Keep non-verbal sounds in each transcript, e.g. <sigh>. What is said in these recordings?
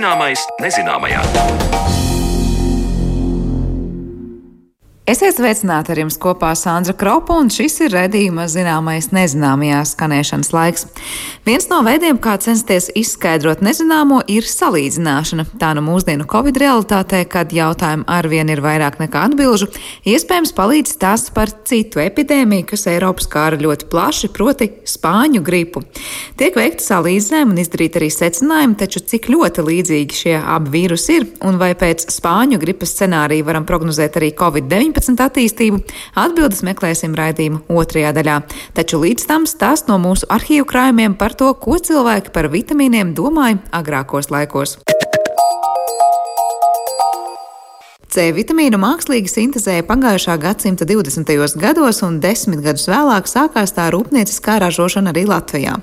Zināmais nezināmajā. Esiet sveicināti ar jums kopā Sandra Kropa, un šis ir redzījuma zināmais nezināmajā skanēšanas laiks. Viens no veidiem, kā censties izskaidrot nezināmo, ir salīdzināšana. Tā nu mūsdienu Covid realitātē, kad jautājumu arvien ir vairāk nekā atbilžu, iespējams palīdz stāsts par citu epidēmiju, kas Eiropas kāra ļoti plaši, proti spāņu gripu. Tiek veikti salīdzinājumi un izdarīti arī secinājumi, taču cik ļoti līdzīgi šie abi vīrusi ir, un vai pēc spāņu gripas scenārija varam prognozēt arī Covid-19 attīstību, atbildes meklēsim raidījuma otrajā daļā. Taču līdz tam stāst no mūsu arhīvu krājumiem par to, ko cilvēki par vitamīniem domāja agrākos laikos. C vitamīnu mākslīgi sintēzēja pagājušā gadsimta 20. gados, un desmit gadus vēlāk sākās tā rūpnieciskā ražošana arī Latvijā.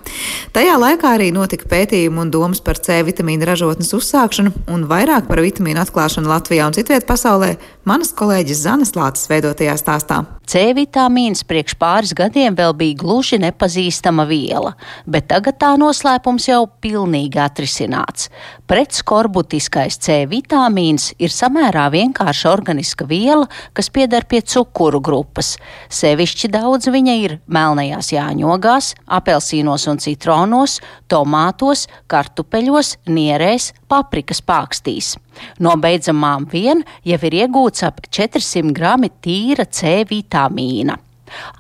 Tajā laikā arī notika pētījumi un domas par C vitamīnu ražotnes uzsākšanu un vairāk par vitamīnu atklāšanu Latvijā un citviet pasaulē manas kolēģis Zanes Lācis veidotajā stāstā. C vitamīns priekš pāris gadiem vēl bija gluži nepazīstama viela, bet tagad tā noslēpums jau pilnīgi atrisināts. Pretskorbutiskais C vitamīns ir samērā vienkārša organiska viela, kas pieder pie cukuru grupas. Sevišķi daudz viņa ir melnajās jāņogās, apelsīnos un citronos, tomātos, kartupeļos, nierēs, paprikas pākstīs. No beidzamām vien jau ir iegūts ap 400 grami tīra C vitamīna.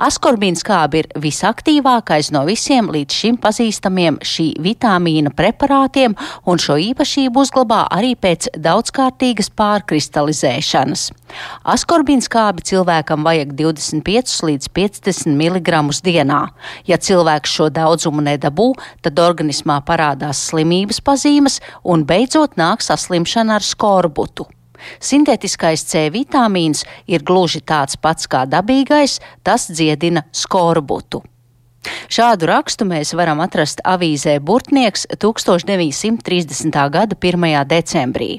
Askorbīns kābi ir visaktīvākais no visiem līdz šim pazīstamiem šī vitamīna preparātiem, un šo īpašību uzglabā arī pēc daudzkārtīgas pārkristalizēšanas. Askorbīns kābi cilvēkam vajag 25 līdz 50 mg dienā. Ja cilvēks šo daudzumu nedabū, tad organismā parādās slimības pazīmes un beidzot nāk saslimšana ar skorbutu. Sintētiskais C vitamīns ir gluži tāds pats kā dabīgais, tas dziedina skorbutu. Šādu rakstu mēs varam atrast avīzē Burtnieks 1930. gada 1. decembrī.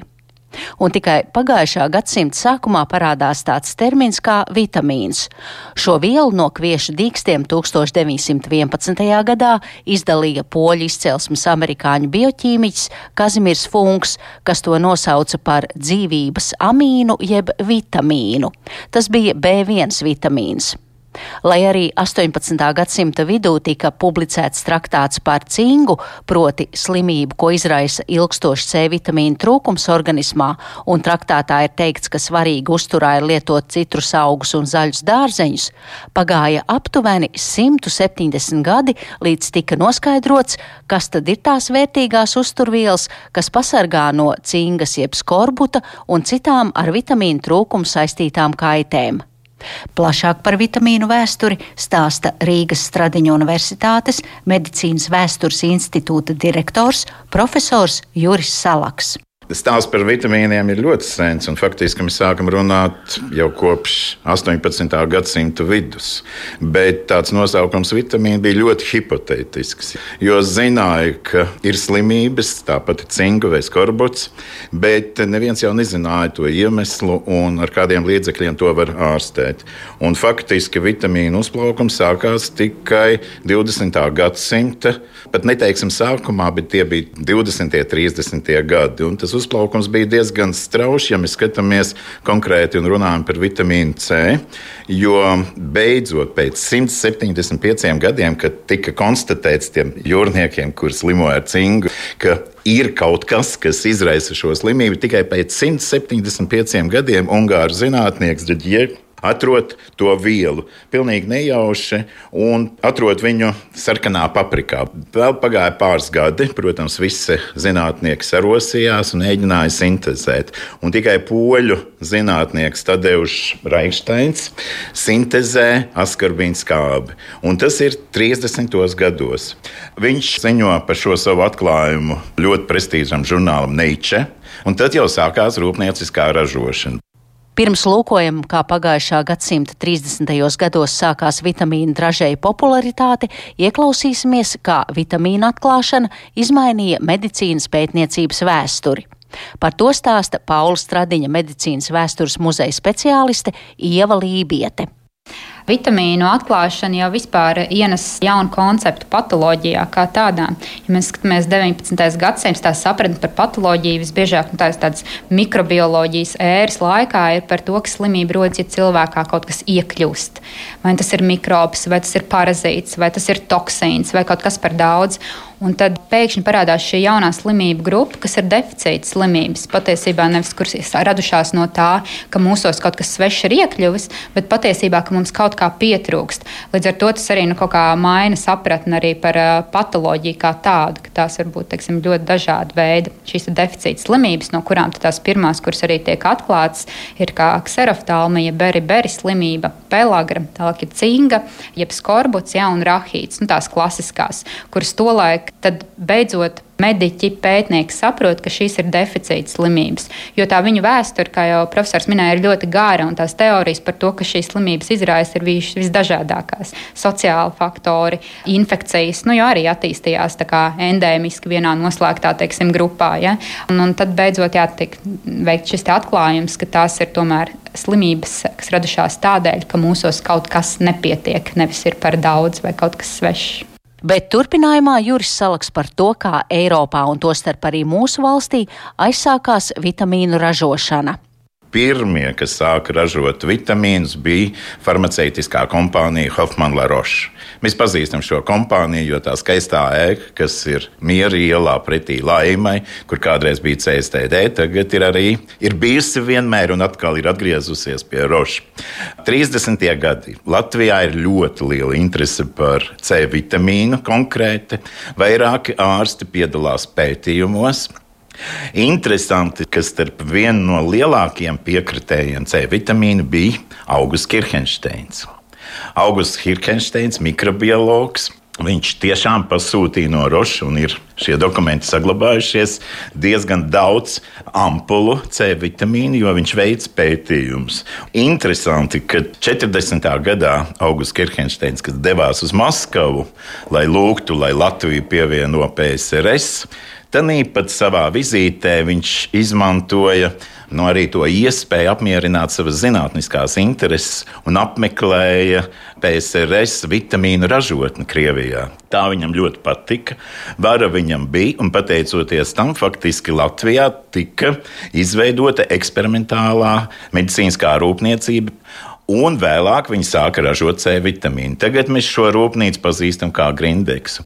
Un tikai pagājušā gadsimta sākumā parādās tāds termins kā vitamīns. Šo vielu no kviešu dīkstiem 1911. gadā izdalīja poļu izcelsmes amerikāņu bioķīmiķis Kazimirs Funks, kas to nosauca par dzīvības amīnu jeb vitamīnu. Tas bija B1 vitamīns. Lai arī 18. gadsimta vidū tika publicēts traktāts par cingu, proti slimību, ko izraisa ilgstošs C vitamīna trūkums organismā, un traktātā ir teikts, ka svarīgi uzturā ir lietot citrus augus un zaļus dārzeņus, pagāja aptuveni 170 gadi, līdz tika noskaidrots, kas tad ir tās vērtīgās uzturvielas, kas pasargā no cingas jeb skorbuta un citām ar vitamīnu trūkumu saistītām kaitēm. Plašāk par vitamīnu vēsturi stāsta Rīgas Stradiņu Universitātes medicīnas vēstures institūta direktors profesors Juris Salaks. Stāsts par vitamīniem ir ļoti sens, un faktiski mēs sākam runāt jau kopš 18. gadsimta vidus. Bet tāds nosaukums vitamīna bija ļoti hipotētisks. Jo zināja, ka ir slimības, tāpat cinga vai skorbuts, bet neviens jau nezināja to iemeslu un ar kādiem līdzekļiem to var ārstēt. Un faktiski vitamīnu uzplaukums sākās tikai 20. gadsimta, pat neteiksim sākumā, bet tie bija 20. un 30. gadi. Un tas uzplaukums bija diezgan strauji, ja mēs skatāmies konkrēti un runājam par vitamīnu C. Jo beidzot, pēc 175 gadiem, kad tika konstatēts tiem jūrniekiem, kuriem slimoja ar cingu, ka ir kaut kas, kas izraisa šo slimību, tikai pēc 175 gadiem Ungāru zinātnieks Džģie atrod to vielu. Pilnīgi nejauši, un atrod viņu sarkanā paprikā. Vēl pagāja pāris gadi, protams, visi zinātnieki sarosījās un mēģināja sintēzēt. Un tikai poļu zinātnieks Tadeušs Reichsteins sintēzē askarbīnu skābi. Un tas ir 30. gados. Viņš ziņo par šo savu atklājumu ļoti prestižam žurnālam Nature. Un tad jau sākās rūpnieciskā ražošana. Pirms lūkojam, kā pagājušā gadsimta 30. gados sākās vitamīna dražēja popularitāte, ieklausīsimies, kā vitamīna atklāšana izmainīja medicīnas pētniecības vēsturi. Par to stāsta Paula Stradiņa medicīnas vēstures muzeja speciāliste Ieva Lībiete. Vitamīnu atklāšana jau vispār ienes jaunu konceptu patoloģijā kā tādā. Ja mēs skatāmies 19. gadsimta tā sapratne par patoloģiju, visbiežāk nu, tās tādas mikrobioloģijas ēras laikā ir par to, ka slimība rodas, ja cilvēkā kaut kas iekļūst. Vai tas ir mikrobs, vai tas ir parazīts, vai tas ir toksīns, vai kaut kas par daudz. Un tad pēkšņi parādās šī jaunā slimību grupa, kas ir deficīta slimības. Patiesībā nevis kuras radušās no tā, ka mūsos kaut kas svešs ir iekļuvis, bet patiesībā, ka mums kaut kā pietrūkst. Līdz ar to tas arī nu, kaut kā maina sapratni arī par uh, patoloģiju kā tādu, ka tās var būt teiksim, ļoti dažādi veidi. Šīs deficīta slimības, no kurām tās pirmās, kuras arī tiek atklātas, ir kā kseroftalmija, beriberi slimība, pelagra, tālāk ir cinga, jeb skorbuts, ja, un rahīts, nu, tās klasiskās, kuras tolaik tad beidzot mediķi, pētnieki saprot, ka šīs ir deficīta slimības. Jo tā viņu vēsture, kā jau profesors minēja, ir ļoti gara, un tās teorijas par to, ka šīs slimības izraisa, ir bijušas visdažādākās. Sociāli faktori, infekcijas, nu, jau arī attīstījās endēmiski vienā noslēgtā teiksim, grupā. Ja? Un, un tad beidzot jātiek veikt šis atklājums, ka tās ir tomēr slimības, kas radušās tādēļ, ka mūsos kaut kas nepietiek, nevis ir par daudz vai kaut kas svešs. Bet turpinājumā Juris salaks par to, kā Eiropā un tostarp arī mūsu valstī aizsākās vitamīnu ražošana. Pirmie, kas sāka ražot vitamīnus, bija farmaceitiskā kompānija Hoffman La Roche. Mēs pazīstam šo kompāniju, jo tā skaistā ēka, kas ir miera ielā pretī laimai, kur kādreiz bija CSTD, tagad ir arī ir bijusi vienmēr un atkal ir atgriezusies pie Roša. 30. gadi Latvijā ir ļoti liela interese par C vitamīnu konkrēti. Vairāki ārsti piedalās pētījumos. Interesanti, ka starp vienu no lielākajiem piekritējiem C vitamīna bija Augusts Kirchensteins. Augusts Kirchensteins, mikrobiologs, Viņš tiešām pasūtīja no Roša, un ir šie dokumenti saglabājušies diezgan daudz ampulu C vitamīnu, jo viņš veids pētījumus. Interesanti, ka 40. gadā Augusts Kirchensteins, kas devās uz Maskavu, lai lūgtu, lai Latviju pievieno PSRS, Tāpat savā vizītē viņš izmantoja nu, arī to iespēju apmierināt savas zinātniskās intereses un apmeklēja PSRS vitamīnu ražotni Krievijā. Tā viņam ļoti patika. Vara viņam bija, un pateicoties tam, faktiski Latvijā tika izveidota eksperimentālā medicīniskā rūpniecība. Un vēlāk viņi sāka ražot C vitamīnu. Tagad mēs šo rūpnīcu pazīstam kā Grindeksu.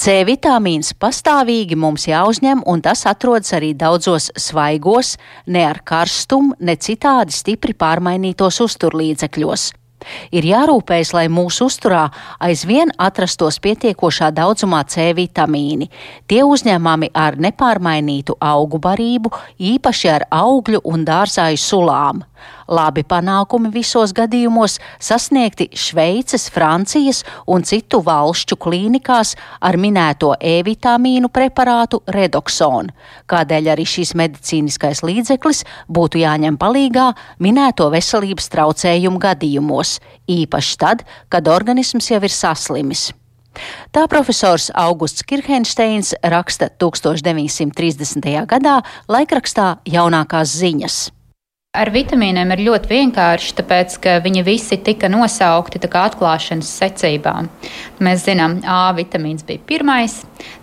C vitamīns pastāvīgi mums jāuzņem, un tas atrodas arī daudzos svaigos, ne ar karstumu, ne citādi stipri pārmainītos uzturlīdzekļos. Ir jārūpējas, lai mūsu uzturā aizvien atrastos pietiekošā daudzumā C vitamīni. Tie uzņemami ar nepārmainītu augu barību, īpaši ar augļu un dārzāju sulām. Labi panākumi visos gadījumos sasniegti Šveices, Francijas un citu valšķu klīnikās ar minēto E-vitamīnu preparātu Redoxonu, kādēļ arī šis medicīniskais līdzeklis būtu jāņem palīgā minēto veselības traucējumu gadījumos, īpaši tad, kad organisms jau ir saslimis. Tā profesors Augusts Kirhensteins raksta 1930. gadā laikrakstā Jaunākās ziņas. Ar vitamīniem ir ļoti vienkārši, tāpēc ka viņi visi tika nosaukti atklāšanas secībā. Mēs zinām, A vitamīns bija pirmais,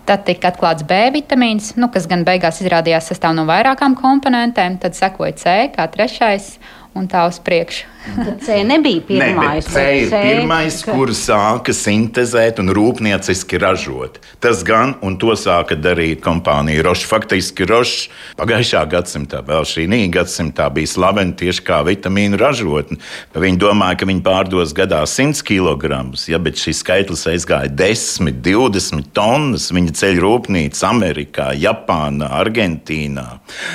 tad tika atklāts B vitamīns, nu, kas gan beigās izrādījās sastāv no vairākām komponentēm, tad sekoja C kā trešais un tā uz priekšu. C nebija pirmais. Ne, C ir C, pirmais, ka... kur sāka sintēzēt un rūpnieciski ražot. Tas gan, un to sāka darīt kompānija Roša. Faktiski Roša pagājušā gadsimtā, vēl šī gadsimtā bija slavena tieši kā vitamīnu ražotne. Viņi domāja, ka viņi pārdos gadā 100 kg, ja, bet šis skaitlis aizgāja 10, 20 tonnas. Viņa ceļ rūpnīcas Amerikā, Japānā, Argentīnā.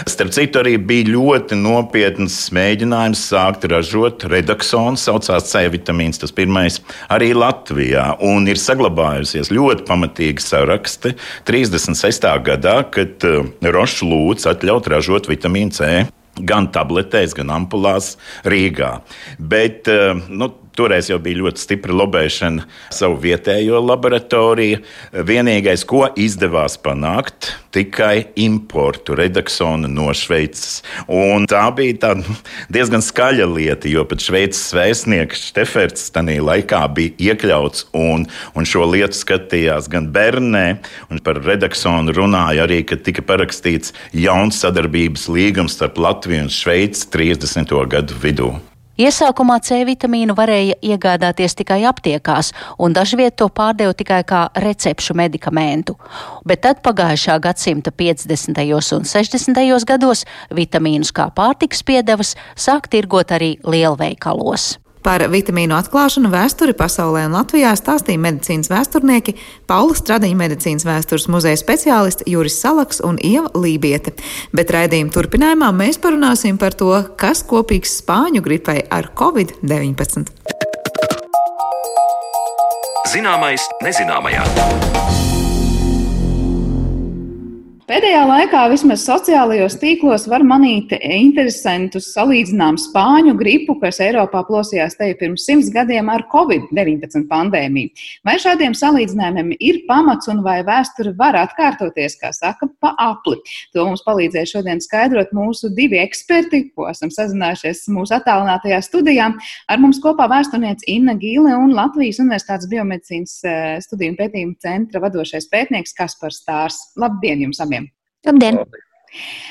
Starp citu, arī bija ļoti nopietns mēģinājums sākt ražot redaksons, saucās C vitamīns, tas pirmais arī Latvijā. Un ir saglabājusies ļoti pamatīga sarakste 36. gadā, kad uh, Roša lūdz atļaut ražot vitamīnu C gan tabletēs, gan ampulās Rīgā. Bet uh, nu, Toreiz jau bija ļoti stipra lobēšana savu vietējo laboratoriju. Vienīgais, ko izdevās panākt, tikai importu redaksonu no Šveices. Un tā bija tā, nu, diezgan skaļa lieta, jo pat Šveices vēstnieks Šteferts tajā laikā bija iekļauts un, un šo lietu skatījās gan Bernē, un par redaksonu runāja arī, ka tika parakstīts jauns sadarbības līgums starp Latviju un Šveici 30. gadu vidū. Iesākumā C vitamīnu varēja iegādāties tikai aptiekās, un dažviet to pārdeva tikai kā recepšu medikamentu. Bet tad pagājušā gadsimta 50. un 60. gados vitamīnus kā pārtiks piedevas sāk tirgot arī lielveikalos. Par vitamīnu atklāšanu vēsturi pasaulē un Latvijā stāstīja medicīnas vēsturnieki Paula Stradiņa medicīnas vēstures muzeja speciālisti Juris Salaks un Ieva Lībiete. Bet raidījuma turpinājumā mēs parunāsim par to, kas kopīgs spāņu gripai ar covid-19. Zināmais nezināmajā. Pēdējā laikā vismaz sociālajos tīklos var manīt interesantus salīdzinājumus spāņu gripu, kas Eiropā plosījās te pirms simts gadiem ar covid-19 pandēmiju. Vai šādiem salīdzinājumiem ir pamats un vai vēsture var atkārtoties, kā saka, pa apli? To mums palīdzēja šodien skaidrot mūsu divi eksperti, ko esam sazinājušies mūsu attālinātajā studijā. Ar mums kopā vēsturniece Inna Gīle un Latvijas Universitātes biomedicīnas eh, studiju un pētījumu centra vadošais pētnieks Kaspars Stārs. Labdien jums abiem! Labdien!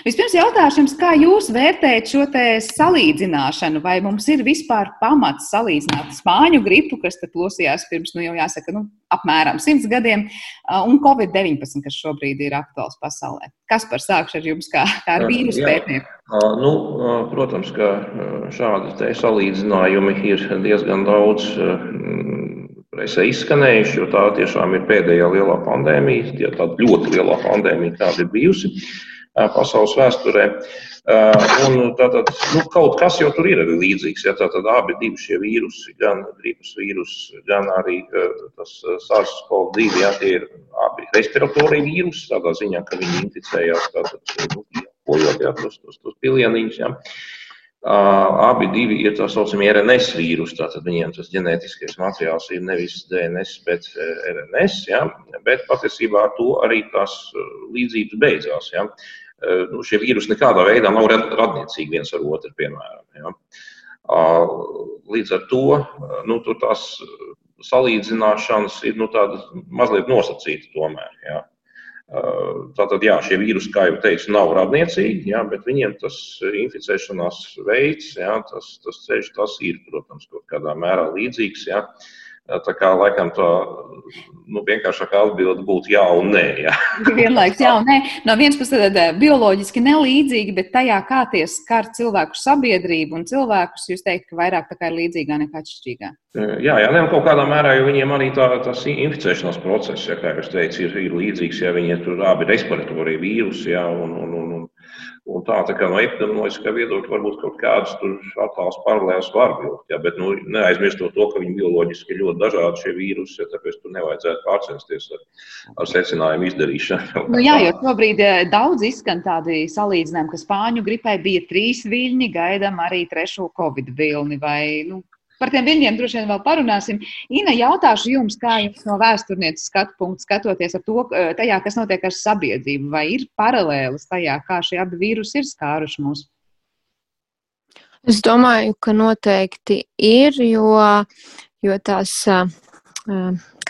Vispirms jautāšu jums, kā jūs vērtējat šo salīdzināšanu? Vai mums ir vispār pamats salīdzināt spāņu gripu, kas plosījās pirms, nu jau jāsaka, nu, apmēram simts gadiem, un Covid-19, kas šobrīd ir aktuāls pasaulē? Kas par sākšu ar jums kā, kā ar vīrusu pētnieku? Nu, protams, ka šādi salīdzinājumi ir diezgan daudz presē izskanējuši, jo tā tiešām ir pēdējā lielā pandēmija, ja tāda ļoti lielā pandēmija, kāda ir bijusi pasaules vēsturē. Un tātad, nu, kaut kas jau tur ir arī līdzīgs. Ja, tātad abi šie vīrusi, gan gripas vīrus, gan arī tas SARS-CoV-2, ja, tie ir abi respiratorija vīrusi, tādā ziņā, ka viņi inficējās tātad, nu, iepojot ja, tos, tos, tos pilieniņus. Ja. Abi divi ir tā saucamie RNS vīrusi. Tātad viņiem tas ģenētiskais materiāls ir nevis DNS, bet RNS. Ja? Bet patiesībā ar to arī tās līdzības beidzās. Ja? Nu, šie vīrusi nekādā veidā nav radniecīgi viens ar otru, piemēram. Ja? Līdz ar to nu, tās salīdzināšanas ir nu, mazliet nosacītas tomēr. Ja? Tātad, jā, šie vīrusi, kā jau teicu, nav radniecīgi, jā, bet viņiem tas inficēšanās veids, jā, tas, tas ceļš, tas ir, protams, kaut kādā mērā līdzīgs. Jā. Tā kā laikam tā nu, vienkāršākā atbilde būtu jā un nē. Jā. <laughs> Vienlaikus jā un nē. No vienas puses, tad bioloģiski nelīdzīgi, bet tajā, kā tie skar cilvēku sabiedrību un cilvēkus, jūs teikt, ka vairāk tā kā ir līdzīgā nekā atšķirīgā. Jā, jā, ne, kaut kādā mērā, jo viņiem arī tā, tas inficēšanās process, ja, kā jūs teicat, ir, ir līdzīgs, ja viņi tur abi respiratorija vīrusi, ja, un, un, un, un tā, tā kā no epidemioloģiskā viedokļa varbūt kaut kādas attēlus paralēlus var būt. Ja, bet nu, neaizmirstot to, ka viņi bioloģiski ir ļoti dažādi šie vīrusi, ja, tāpēc tur nevajadzētu pārcensties ar, ar secinājumu izdarīšanu. <laughs> Nu, jā, jo šobrīd eh, daudz izskan tādi salīdzinājumi, ka spāņu gripai bija trīs viļņi, gaidām arī trešo covid vilni. Vai, nu, Par tiem viļņiem droši vien vēl parunāsim. Ina, jautāšu jums, kā jums no vēsturnieces skatu punkta skatoties ar to, eh, tajā, kas notiek ar sabiedrību, vai ir paralēlis tajā, kā šie abi vīrusi ir skāruši mūs? Es domāju, ka noteikti ir, jo, jo tās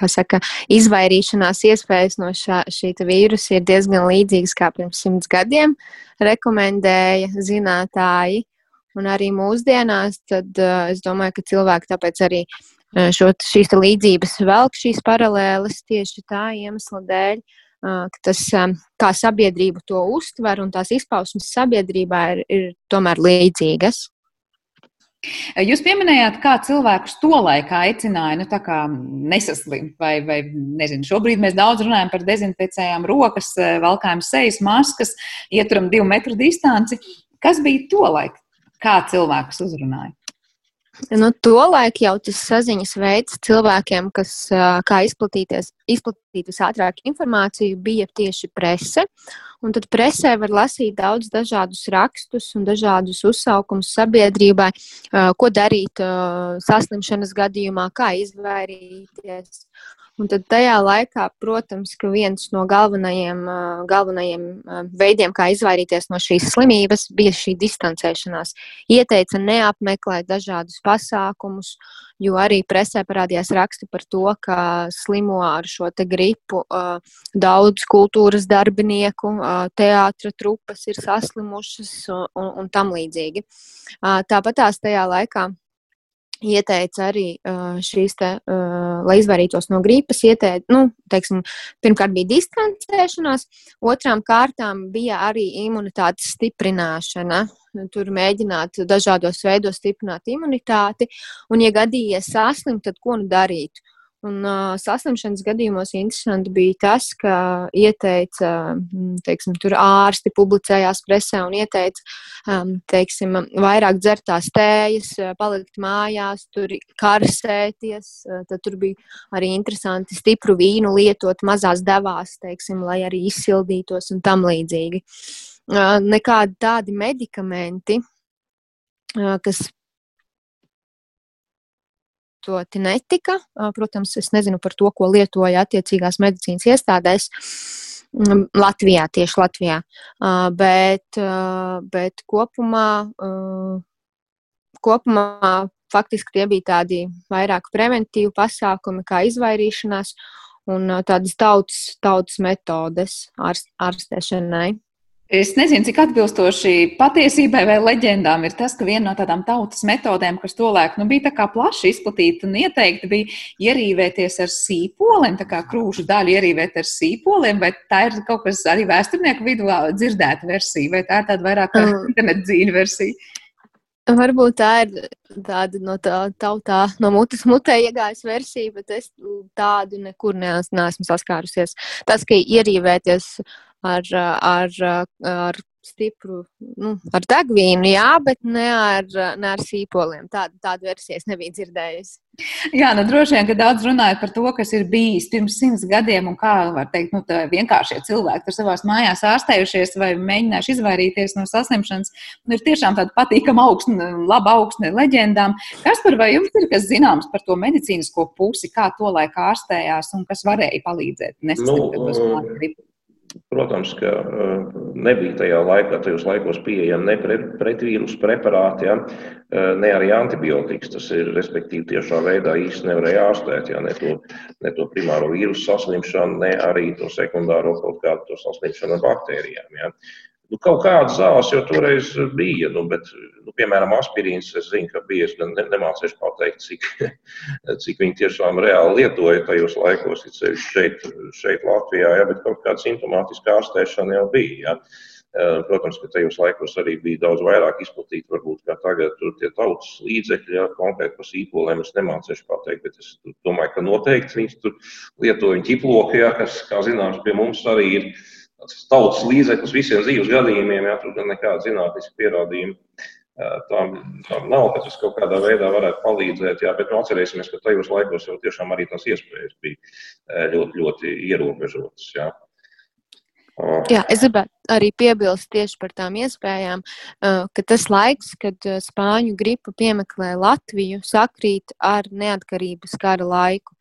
saka, izvairīšanās iespējas no šā, šī vīrusa ir diezgan līdzīgas kā pirms simts gadiem, rekomendēja zinātāji. Un arī mūsdienās, tad uh, es domāju, ka cilvēki tāpēc arī uh, šo, šīs līdzības velk šīs paralēles tieši tā iemesla dēļ, uh, tas, um, kā sabiedrība to uztver un tās izpausmes sabiedrībā ir, ir tomēr līdzīgas. Jūs pieminējāt, kā cilvēkus to laikā aicināja nu, nesaslimt, vai, vai nezinu, šobrīd mēs daudz runājam par dezinficējām rokas, valkājam sejas maskas, ieturam divu metru distanci. Kas bija to laika? Kā cilvēkus uzrunāja? Nu, Tolaik jau tas saziņas veids cilvēkiem, kas kā izplatīties, izplatīt visātrāk informāciju, bija tieši prese. Un tad presē var lasīt daudz dažādus rakstus un dažādus uzsaukumus sabiedrībai, ko darīt saslimšanas gadījumā, kā izvairīties. Un tad tajā laikā, protams, ka viens no galvenajiem, galvenajiem veidiem, kā izvairīties no šīs slimības, bija šī distancēšanās. Ieteica neapmeklēt dažādus pasākumus, jo arī presē parādījās raksti par to, ka slimo ar šo gripu daudz kultūras darbinieku, teātra trupas ir saslimušas un, un, tam līdzīgi. Tāpat tās tajā laikā ieteica arī šīs, te, lai izvairītos no gripas, ieteica, nu, teiksim, pirmkārt bija distancēšanās, otrām kārtām bija arī imunitātes stiprināšana. Tur mēģināt dažādos veidos stiprināt imunitāti, un, ja gadījies saslimt, tad ko nu darīt? Un uh, saslimšanas gadījumos interesanti bija tas, ka ieteica, teiksim, tur ārsti publicējās presē un ieteica, um, teiksim, vairāk dzert tās tējas, palikt mājās, tur karsēties. Tad tur bija arī interesanti stipru vīnu lietot mazās devās, teiksim, lai arī izsildītos un tam līdzīgi. Uh, nekādi tādi medikamenti, kas lietoti netika. Protams, es nezinu par to, ko lietoja attiecīgās medicīnas iestādēs. Mm, Latvijā, tieši Latvijā. Bet, bet kopumā, kopumā faktiski tie bija tādi vairāk preventīvi pasākumi, kā izvairīšanās un tādas tautas, tautas metodes ārstēšanai. Es nezinu, cik atbilstoši patiesībai vai leģendām ir tas, ka viena no tādām tautas metodēm, kas tolaik nu, bija plaši izplatīta un ieteikta, bija ierīvēties ar sīpoliem, tā kā krūšu daļu ierīvēt ar sīpoliem, vai tā ir kaut kas arī vēsturnieku vidū dzirdēta versija, vai tā ir tāda vairāk kā um, <laughs> internet dzīve versija? Varbūt tā ir tāda no tā tautā, no mutes mutē iegājusi versija, bet es tādu nekur neesmu saskārusies. Tas, ka ierīvēties ar, ar, ar stipru, nu, ar degvīnu, jā, bet ne ar, ne ar sīpoliem. Tādu, tādu versiju es nebiju dzirdējusi. Jā, nu droši vien, ka daudz runāja par to, kas ir bijis pirms simts gadiem, un kā var teikt, nu, vienkāršie cilvēki tur savās mājās ārstējušies vai mēģinājuši izvairīties no saslimšanas. Nu, ir tiešām tāda patīkama augsne, laba augsne leģendām. Kas par vai jums ir kas zināms par to medicīnisko pusi, kā to laika ārstējās un kas varēja palīdzēt? Nu, Protams, ka eh, nebija tajā laikā, tajos laikos pieejami ne pre, pretvīrusu preparāti, ja, eh, ne arī antibiotikas. Tas ir, respektīvi, tiešā veidā īsti nevarēja ārstēt, ja, ne, to, ne to primāro vīrusu saslimšanu, ne arī to sekundāro kaut kādu saslimšanu ar baktērijām. Ja. Nu, kaut kādas zāles jau toreiz bija, nu, bet, nu, piemēram, aspirīns. Es zinu, ka bija. Es gan nemācīšu pateikt, cik, <laughs> cik viņi tiešām reāli lietoja tajos laikos, šeit, šeit Latvijā, ja, bet kaut kāda simptomātiska ārstēšana jau bija. Ja. Protams, ka tajos laikos arī bija daudz vairāk izplatīti, varbūt kā tagad, tur tie tautas līdzekļi, ja, konkrēti par sīpoliem es nemācīšu pateikt, bet es domāju, ka noteikti viņi tur lietoja ķiploku, ja, kas, kā zināms, pie mums arī ir tautas līdzeklis visiem dzīves gadījumiem, ja tur gan nekāda zinātniska pierādījuma. Tām, tām nav, ka tas kaut kādā veidā varētu palīdzēt, jā, bet nu, atcerēsimies, ka tajos laikos jau tiešām arī tās iespējas bija ļoti, ļoti ierobežotas. Jā. Jā, es gribētu arī piebilst tieši par tām iespējām, ka tas laiks, kad spāņu gripa piemeklē Latviju, sakrīt ar neatkarības kara laiku.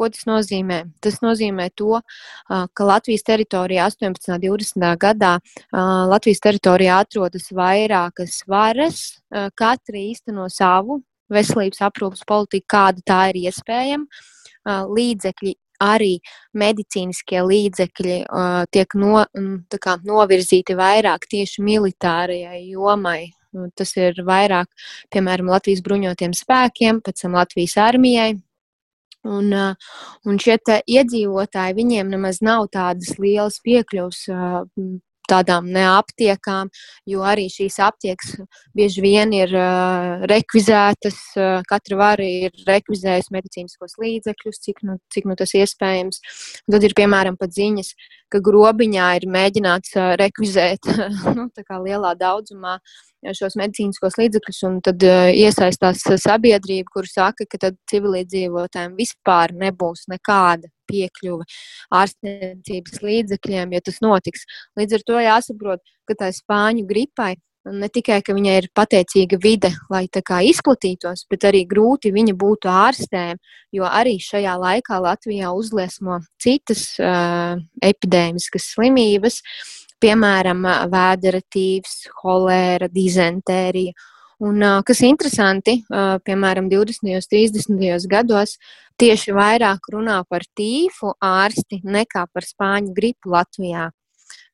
Ko tas nozīmē? Tas nozīmē to, ka Latvijas teritorijā 18. un 20. gadā Latvijas teritorijā atrodas vairākas varas, katra īsteno savu veselības aprūpas politiku, kāda tā ir iespējama. Līdzekļi arī medicīniskie līdzekļi uh, tiek no, kā, novirzīti vairāk tieši militārajai jomai. Tas ir vairāk, piemēram, Latvijas bruņotiem spēkiem, pēc tam Latvijas armijai, Un, un šie iedzīvotāji, viņiem nemaz nav tādas lielas piekļuvas tādām neaptiekām, jo arī šīs aptiekas bieži vien ir uh, rekvizētas. Uh, katra vara ir rekvizējusi medicīniskos līdzekļus, cik nu, cik nu tas iespējams. Un tad ir piemēram pat ziņas, ka grobiņā ir mēģināts uh, rekvizēt <laughs> nu, lielā daudzumā šos medicīniskos līdzekļus, un tad iesaistās sabiedrība, kur saka, ka tad civiliedzīvotājiem vispār nebūs nekāda piekļuve ārstniecības līdzekļiem, ja tas notiks. Līdz ar to jāsaprot, ka tā spāņu gripai ne tikai ka viņai ir pateicīga vide, lai tā kā izplatītos, bet arī grūti viņa būtu ārstēm, jo arī šajā laikā Latvijā uzliesmo citas uh, epidēmiskas slimības, piemēram, vēdera tīvs, holēra, dizentērija. Un, kas interesanti, piemēram, 20. un 30. gados tieši vairāk runā par tīfu ārsti nekā par spāņu gripu Latvijā.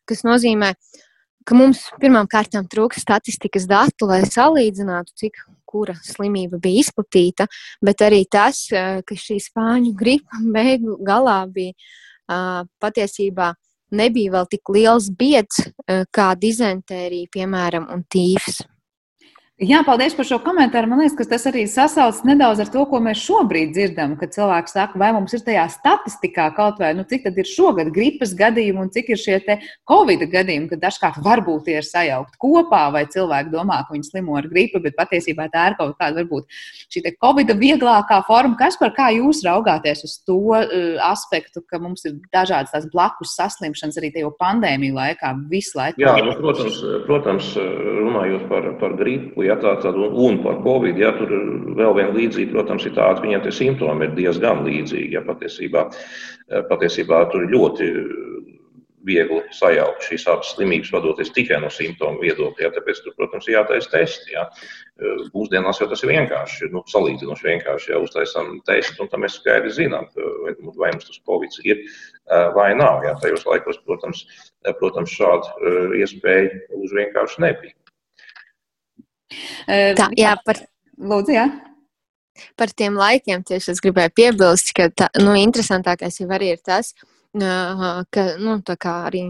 Tas nozīmē, ka mums pirmām kārtām trūkst statistikas datu, lai salīdzinātu, cik kura slimība bija izplatīta, bet arī tas, ka šī spāņu gripa beigu galā bija patiesībā nebija vēl tik liels bieds eh, kā dizentērija, piemēram, un tīfs. Jā, paldies par šo komentāru. Man liekas, ka tas arī sasaucas nedaudz ar to, ko mēs šobrīd dzirdam. Kad cilvēki saka, vai mums ir tajā statistikā kaut vai, nu, cik tad ir šogad gripas gadījumi un cik ir šie covid gadījumi, kad dažkārt varbūt tie ir sajaukt kopā, vai cilvēki domā, ka viņi slimo ar gripu, bet patiesībā tā ir kaut kāda varbūt šī covid vieglākā forma. Kas par kā jūs raugāties uz to uh, aspektu, ka mums ir dažādas tās blakus saslimšanas arī tajā pandēmiju laikā visu laiku? Jā, nu, protams, protams, runājot par, par gripu ja, tā, tad, un, par covid. Ja, tur vēl viena līdzība, protams, ir tāda, viņiem tie simptomi ir diezgan līdzīgi. Ja, patiesībā, patiesībā tur ļoti viegli sajaukt šīs abas slimības, vadoties tikai no simptomu viedokļa. Ja, tāpēc, tur, protams, ir jātaisa testi. Ja. Mūsdienās jau tas ir vienkārši, nu, salīdzinoši vienkārši. Ja uztaisām testu, un tam mēs skaidri zinām, vai, vai mums tas covid ir vai nav. Ja. Tajos laikos, protams, protams šāda iespēja uz vienkārši nebija. Tā, jā, par, Lūdzu, jā. Par tiem laikiem tieši es gribēju piebilst, ka tā, nu, interesantākais jau arī ir tas, ka nu, arī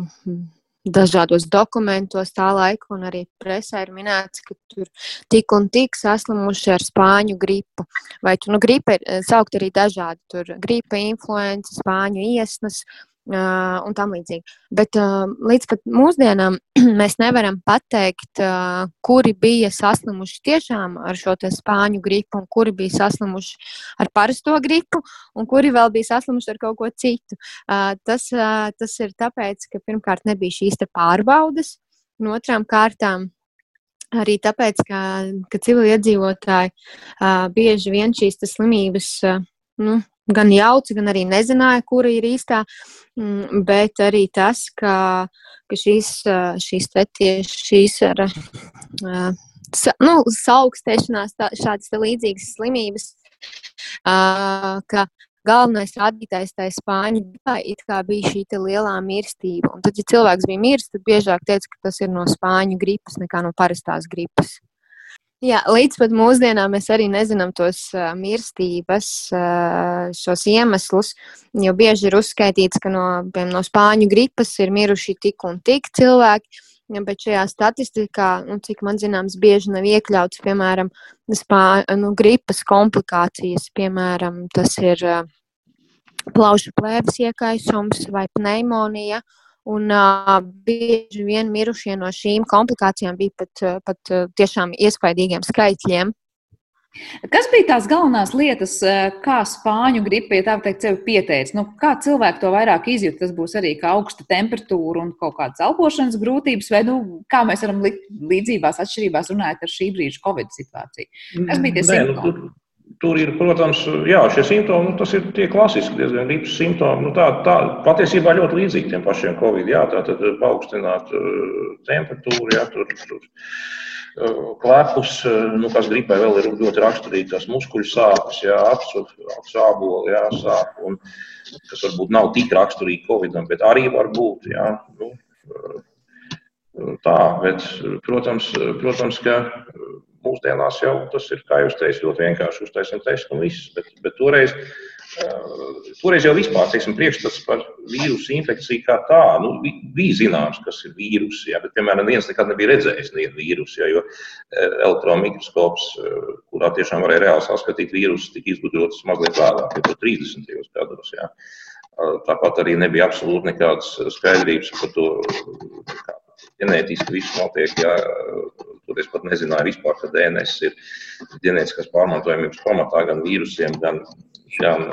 dažādos dokumentos tā laika un arī presē ir minēts, ka tur tik un tik saslimuši ar spāņu gripu. Vai tu nu, gripa ir saukt arī dažādi, tur gripa, influenza, spāņu iesnas, Uh, un tam līdzīgi. Bet uh, līdz pat mūsdienām <clears throat> mēs nevaram pateikt, uh, kuri bija saslimuši tiešām ar šo spāņu gripu, un kuri bija saslimuši ar parasto gripu, un kuri vēl bija saslimuši ar kaut ko citu. Uh, tas, uh, tas ir tāpēc, ka pirmkārt nebija šīs pārbaudes, un otrām kārtām arī tāpēc, ka, ka civiliedzīvotāji uh, bieži vien šīs slimības. Uh, nu, gan jauci, gan arī nezināja, kura ir īstā. Mm, bet arī tas, ka, ka šīs, šīs tieši šīs ar nu, saaugstēšanās, tā, šādas līdzīgas slimības, ka galvenais rādītājs tajā spāņu gripā bija šī lielā mirstība. Un tad, ja cilvēks bija miris, tad biežāk teica, ka tas ir no spāņu gripas nekā no parastās gripas. Jā, līdz pat mūsdienām mēs arī nezinām tos uh, mirstības, uh, šos iemeslus. Jo bieži ir uzskaitīts, ka no, piemēram, no spāņu gripas ir miruši tik un tik cilvēki. Ja, bet šajā statistikā, nu, cik man zināms, bieži nav iekļauts, piemēram, spā, nu, gripas komplikācijas. Piemēram, tas ir uh, plaušu plēves iekaisums vai pneimonija. Uh, Un uh, bieži vien mirušie no šīm komplikācijām bija pat, pat tiešām iespaidīgiem skaitļiem. Kas bija tās galvenās lietas, kā spāņu gripa, ja tā teikt, sevi pieteica? Nu, kā cilvēki to vairāk izjūt? Tas būs arī kā augsta temperatūra un kaut kādas elpošanas grūtības, vai nu, kā mēs varam likt līdzībās, atšķirībās runājot ar šī brīža Covid situāciju. Kas bija tie nu, simptomi? Tur ir, protams, jā, šie simptomi, nu, tas ir tie klasiski, diezgan gripas simptomi. Nu, tā, tā patiesībā ļoti līdzīgi tiem pašiem covid. Jā, tā tad paaugstināt uh, temperatūru, jā, tur, tur uh, klepus, nu, kas gripai vēl ir ļoti raksturīgi, tās muskuļu sāpes, jā, acu sāboli, jā, sāp, un kas varbūt nav tik raksturīgi covidam, bet arī var būt, jā. Nu, tā, bet, protams, protams, ka Mūsdienās jau tas ir, kā jūs teicat, ļoti vienkārši uztaisīt testu un viss. Bet, bet toreiz Toreiz jau vispār teiksim, priekšstats par vīrusu infekciju kā tādu nu, bija zināms, kas ir vīrus. Jā, bet, piemēram, viens nekad nebija redzējis nevienu vīrusu, jā, jo elektromikroskops, kurā tiešām varēja reāli saskatīt vīrusus, tika izgudrots mazliet vēlāk, jau 30. gados. Jā. Tāpat arī nebija absolūti nekādas skaidrības par to, ģenētiski viss notiek. Jā, toreiz pat nezināju vispār, ka DNS ir ģenētiskās pārmantojamības pamatā gan vīrusiem, gan gan,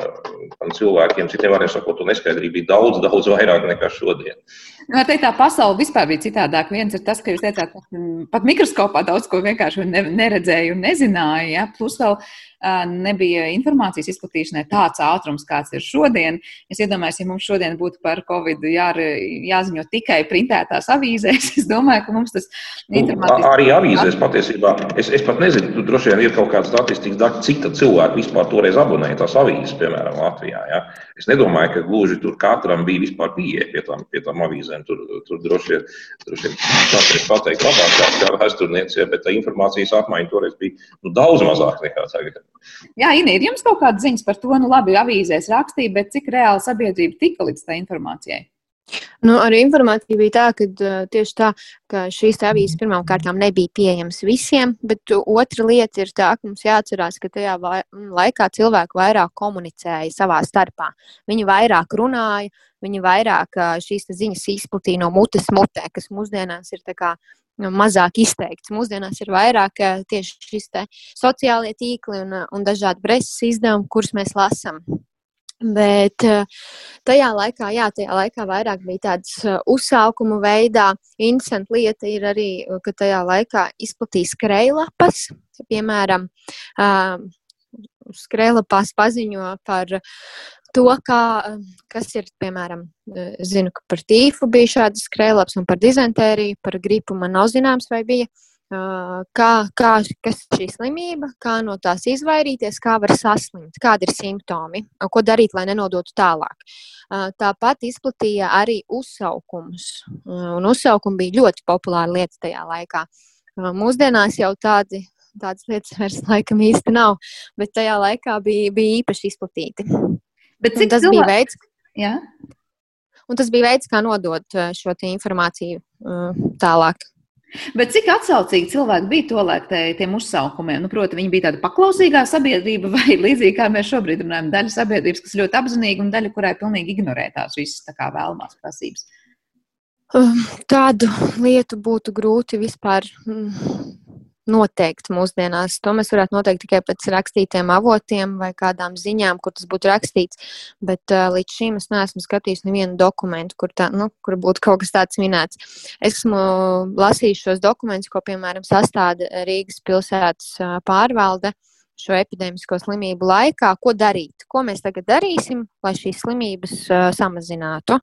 gan cilvēkiem, citiem vārdiem sakot, neskaidrība bija daudz, daudz vairāk nekā šodien. Nu, var teikt, tā pasaule vispār bija citādāka. Viens ir tas, ka jūs teicāt, ka pat mikroskopā daudz ko vienkārši neredzēju un nezināju. Ja? Plus vēl nebija informācijas izplatīšanai tāds ātrums, kāds ir šodien. Es iedomājos, ja mums šodien būtu par Covid jā, jāziņo tikai printētās avīzēs, <laughs> es domāju, ka mums tas informācijas. Arī avīzēs patiesībā. Es, es pat nezinu, tu droši vien ir kaut kāda statistikas dati, cik cilvēku vispār toreiz abonēja tās avīzes, piemēram, Latvijā. Ja? Es nedomāju, ka gluži tur katram bija vispār pieeja pie tām, pie tām avīzēm. Tur, tur droši vien, vien kāds pateikt labāk kā, kā vēsturniece, bet tā informācijas apmaiņa toreiz bija nu, daudz mazāk nekā tagad. Jā, Inī, ir jums kaut kāda ziņas par to, nu labi, avīzēs rakstīja, bet cik reāli sabiedrība tika līdz tā informācijai? Nu, arī informācija bija tā, ka uh, tieši tā, ka šīs avīzes pirmām kārtām nebija pieejamas visiem, bet otra lieta ir tā, ka mums jāatcerās, ka tajā laikā cilvēki vairāk komunicēja savā starpā. Viņi vairāk runāja, viņi vairāk uh, šīs ziņas izplatīja no mutes mutē, kas mūsdienās ir tā kā Nu, mazāk izteikts. Mūsdienās ir vairāk tieši šis sociālie tīkli un, un dažādi preses izdevumi, kurus mēs lasām. Bet eh, tajā laikā, jā, tajā laikā vairāk bija tādas uzsākumu veidā. Interesanti lieta ir arī, ka tajā laikā izplatīja skrejlapas, piemēram, skrejlapās paziņo par to, kā, kas ir, piemēram, zinu, ka par tīfu bija šādas skrējlaps un par dizentēriju, par gripu man nav zināms, vai bija. Kā, kā, kas ir šī slimība, kā no tās izvairīties, kā var saslimt, kādi ir simptomi, ko darīt, lai nenodotu tālāk. Tāpat izplatīja arī uzsaukumus, un uzsaukumi bija ļoti populāra lieta tajā laikā. Mūsdienās jau tādi, tādas lietas vairs laikam īsti nav, bet tajā laikā bija, bija īpaši izplatīti. Bet cik tas cilvēki... bija veids? Jā. Un tas bija veids, kā nodot šo informāciju tālāk. Bet cik atsaucīgi cilvēki bija to laiku tiem uzsaukumiem? Nu, proti, viņi bija tāda paklausīgā sabiedrība, vai <laughs> līdzīgi kā mēs šobrīd runājam, daļa sabiedrības, kas ļoti apzinīga, un daļa, kurai pilnīgi ignorē tās visas tā kā vēlamās prasības. Tādu lietu būtu grūti vispār noteikti mūsdienās. To mēs varētu noteikt tikai pēc rakstītiem avotiem vai kādām ziņām, kur tas būtu rakstīts. Bet uh, līdz šim es neesmu skatījis nevienu dokumentu, kur, tā, nu, kur būtu kaut kas tāds minēts. Esmu lasījis šos dokumentus, ko piemēram sastāda Rīgas pilsētas pārvalde. Šo epidēmisko slimību laikā, ko darīt, ko mēs tagad darīsim, lai šīs slimības uh, samazinātu.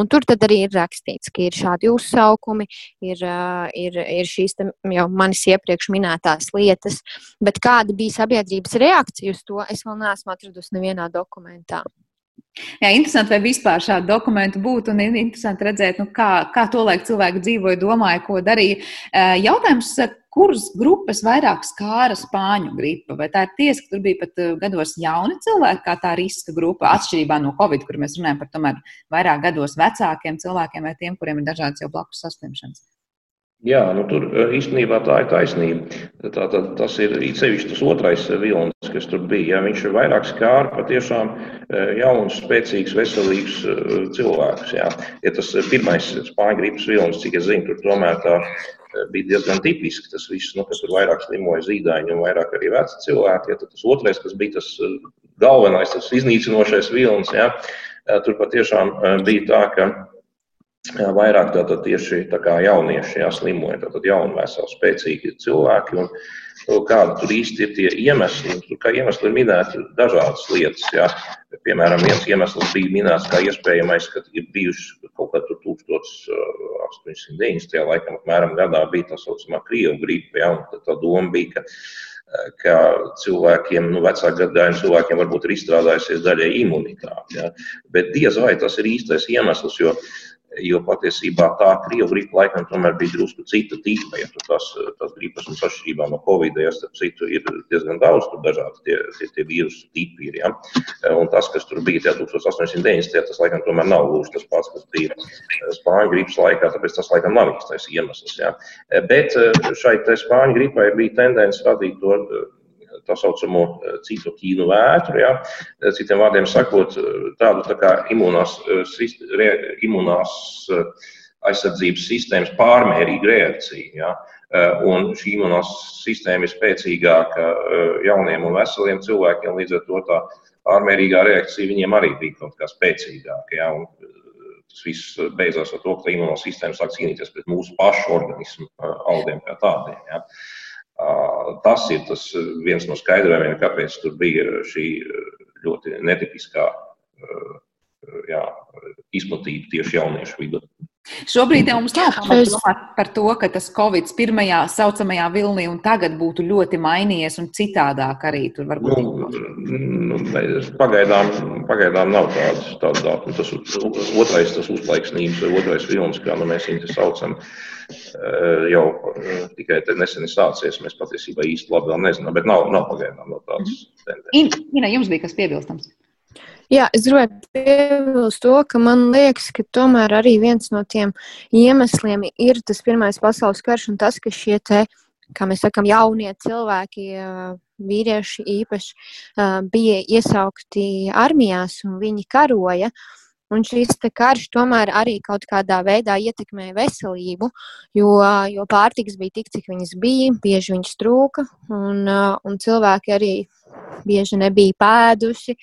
Un tur arī ir rakstīts, ka ir šādi uzsaukumi, ir, uh, ir, ir šīs jau manis iepriekš minētās lietas, bet kāda bija sabiedrības reakcija uz to, es vēl neesmu atradusi nevienā dokumentā. Jā, interesanti, vai vispār šādu dokumentu būtu, un interesanti redzēt, nu, kā, kā to laiku cilvēki dzīvoja, domāja, ko darīja. Jautājums, kuras grupas vairāk skāra spāņu gripa? Vai tā ir tiesa, ka tur bija pat gados jauni cilvēki, kā tā riska grupa, atšķirībā no Covid, kur mēs runājam par tomēr vairāk gados vecākiem cilvēkiem vai tiem, kuriem ir dažādas jau blakus saslimšanas? Jā, nu tur eh, īstenībā tā ir taisnība. Tā, tā, tas ir īpaši tas otrais vilnis, kas tur bija. Jā, viņš ir vairāk skāra patiešām eh, jaunus, spēcīgus, veselīgus eh, cilvēkus. Jā. Ja tas pirmais spāņu gripas vilnis, cik es zinu, tur tomēr tā bija diezgan tipiski. Tas viss, nu, kas tur vairāk slimoja zīdaiņi un vairāk arī veci cilvēki. Ja, tas otrais, kas bija tas galvenais, tas iznīcinošais vilnis, jā, tur patiešām bija tā, ka vairāk tātad tieši tā kā jaunieši jāslimoja, tātad jauni, veseli, spēcīgi cilvēki. Un, nu, kādi tur īsti ir tie iemesli? Tur kā iemesli ir minēti dažādas lietas. Jā. Piemēram, viens iemesls bija minēts kā iespējamais, ka ir bijuši kaut kad 1890. laikam apmēram gadā bija tā saucamā Krievu gripa, jā, un tā doma bija, ka ka cilvēkiem, nu, vecāku gadagājumu cilvēkiem varbūt ir izstrādājusies daļai imunitāte. Ja? Bet diez vai tas ir īstais iemesls, jo jo patiesībā tā Krievu gripa laikam tomēr bija drusku cita tipa, ja tas, tas gripas un atšķirībā no Covid, ja starp citu ir diezgan daudz tur dažādi tie, tie, tie vīrusu tipi ir, ja. Un tas, kas tur bija 1890. tas laikam tomēr nav gluži tas pats, kas bija Spāņu gripas laikā, tāpēc tas laikam nav īstais iemesls, ja. Bet šai Spāņu gripai bija tendence radīt to tā saucamo eh, citokīnu vētru. Ja? Eh, citiem vārdiem sakot, eh, tādu tā kā imunās, imunās aizsardzības sistēmas pārmērīgu reakciju. Ja? Un šī imunās sistēma ir spēcīgāka jauniem un veseliem cilvēkiem, līdz ar to tā pārmērīgā reakcija viņiem arī bija kaut kā spēcīgāka. Ja? Un tas viss beidzās ar to, ka imunās sistēma sāk cīnīties pret mūsu pašu organismu audiem kā tādiem. Ja? Tas ir tas viens no skaidrojumiem, kāpēc tur bija šī ļoti netipiskā jā, izplatība tieši jauniešu vidū. Šobrīd jau mums nav pamata domāt par to, ka tas Covid pirmajā saucamajā vilnī un tagad būtu ļoti mainījies un citādāk arī tur varbūt. Nu, nu, pagaidām, pagaidām nav tādas tāda datuma. Tas otrais, tas uzplaiksnības vai otrais vilnis, kā nu mēs viņu saucam, jau tikai nesen ir sācies. Mēs patiesībā īsti labi vēl nezinām, bet nav, nav pagaidām no tādas mhm. tendences. Ina, jums bija kas piebilstams? Jā, es gribēju piebilst to, ka man liekas, ka tomēr arī viens no tiem iemesliem ir tas Pirmais pasaules karš un tas, ka šie te, kā mēs sakām, jaunie cilvēki, vīrieši īpaši, bija iesaukti armijās un viņi karoja. Un šis karš tomēr arī kaut kādā veidā ietekmēja veselību, jo, jo pārtiks bija tik, cik viņas bija, bieži viņas trūka, un, un cilvēki arī bieži nebija pēduši.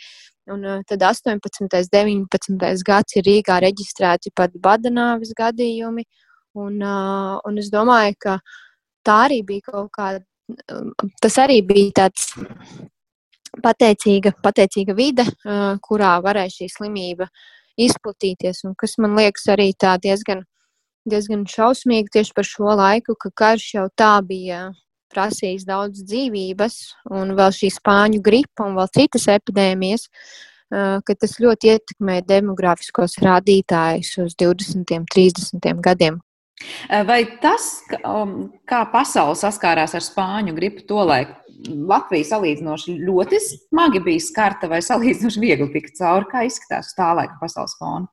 Un uh, tad 18. un 19. gads ir Rīgā reģistrēti pat badanāvis gadījumi. Un, uh, un es domāju, ka tā arī bija kaut kāda, tas arī bija tāds pateicīga, pateicīga vide, kurā varēja šī slimība izplatīties. Un kas man liekas arī tā diezgan, diezgan šausmīgi tieši par šo laiku, ka karš jau tā bija prasījis daudz dzīvības, un vēl šī spāņu gripa un vēl citas epidēmijas, ka tas ļoti ietekmē demografiskos rādītājus uz 20, 30 gadiem. Vai tas, um, kā pasaule saskārās ar spāņu gripu tolaik, Latvija salīdzinoši ļoti smagi bija skarta vai salīdzinoši viegli tika cauri, kā izskatās tā laika pasaules fona?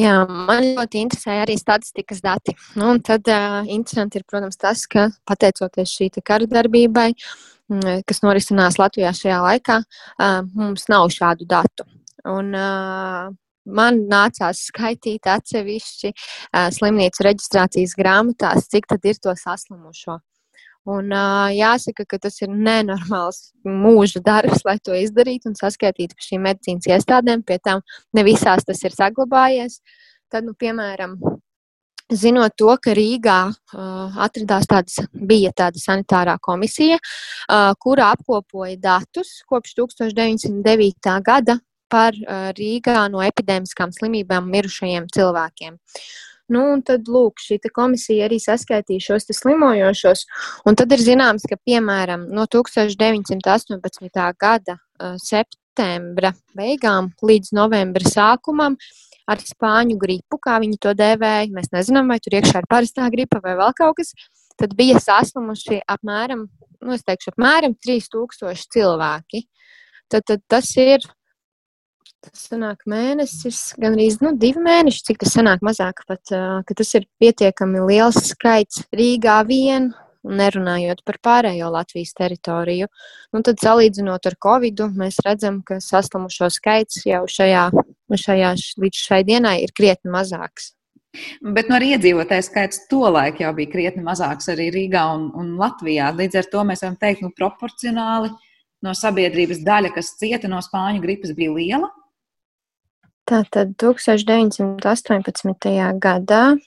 Jā, man ļoti interesēja arī statistikas dati. Nu, tad uh, interesanti ir, protams, tas, ka pateicoties šī kara darbībai, kas norisinās Latvijā šajā laikā, uh, mums nav šādu datu. Un, uh, man nācās skaitīt atsevišķi uh, slimnīcu reģistrācijas grāmatās, cik tad ir to saslimušo. Un, uh, jāsaka, ka tas ir nenormāls mūža darbs, lai to izdarītu un saskaitītu par šīm medicīnas iestādēm. Pie tam ne visās tas ir saglabājies. Tad, nu, piemēram, zinot to, ka Rīgā uh, atradās tādas, bija tāda sanitārā komisija, uh, kura apkopoja datus kopš 1909. gada par uh, Rīgā no epidēmiskām slimībām mirušajiem cilvēkiem. Nu, tad, lūk, šī komisija arī saskaitīja šos slimojošos. Un tad ir zināms, ka, piemēram, no 1918. gada uh, septembra beigām līdz novembra sākumam ar spāņu gripu, kā viņi to dēvēja, mēs nezinām, vai tur iekšā ir parastā gripa vai vēl kaut kas, tad bija saslimuši apmēram, nu, teikšu, apmēram 3000 cilvēki. Tad, tad tas ir Tas sanāk mēnesis, gan arī nu, divi mēneši, cik tas sanāk mazāk, pat, ka tas ir pietiekami liels skaits Rīgā vien, nerunājot par pārējo Latvijas teritoriju. Nu, tad, salīdzinot ar Covid, mēs redzam, ka saslimušo skaits jau šajā, šajā, līdz šai dienai ir krietni mazāks. Bet no nu, iedzīvotāju skaits tolaik jau bija krietni mazāks arī Rīgā un, un Latvijā. Līdz ar to mēs varam teikt, nu, proporcionāli no sabiedrības daļa, kas cieta no spāņu gripas, bija liela. Tātad 1918. gadā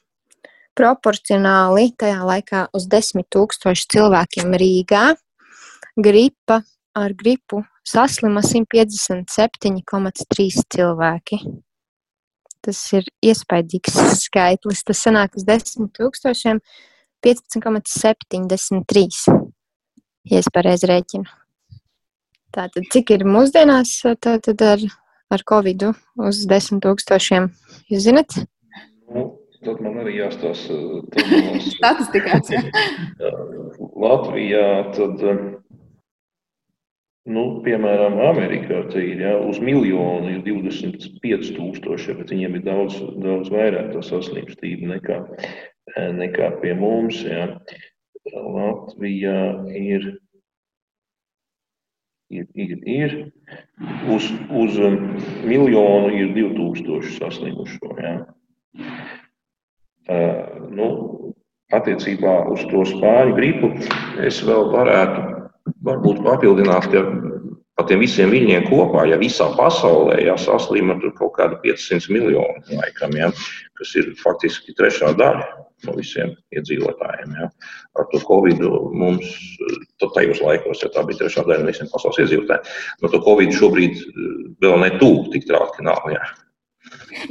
proporcionāli tajā laikā uz 10 tūkstošu cilvēkiem Rīgā gripa ar gripu saslima 157,3 cilvēki. Tas ir iespaidīgs skaitlis. Tas sanāk uz 10 tūkstošiem 15,73. Ja es pareizi rēķinu. Tātad, cik ir mūsdienās tātad ar ar Covid uz desmit tūkstošiem. Jūs zinat? Nu, tad man arī jāstāsta <laughs> statistikās. <laughs> Latvijā tad, nu, piemēram, Amerikā ir ja, uz miljonu ir 25 tūkstoši, bet viņiem ir daudz, daudz vairāk tā saslimstība nekā, nekā pie mums. Ja. Latvijā ir ir, ir, ir. Uz, uz miljonu ir 2000 saslimušo. Ja. Uh, nu, attiecībā uz to spāņu gripu es vēl varētu varbūt papildināt, ka par tiem visiem viņiem kopā, ja visā pasaulē jāsaslima tur kaut kādi 500 miljoni, laikam, ja, kas ir faktiski trešā daļa no visiem iedzīvotājiem. Ja. Ar to Covid mums tajos laikos, ja tā bija trešā daļa no visiem pasaules iedzīvotājiem, no to Covid šobrīd vēl netūk tik traki nav. Ja.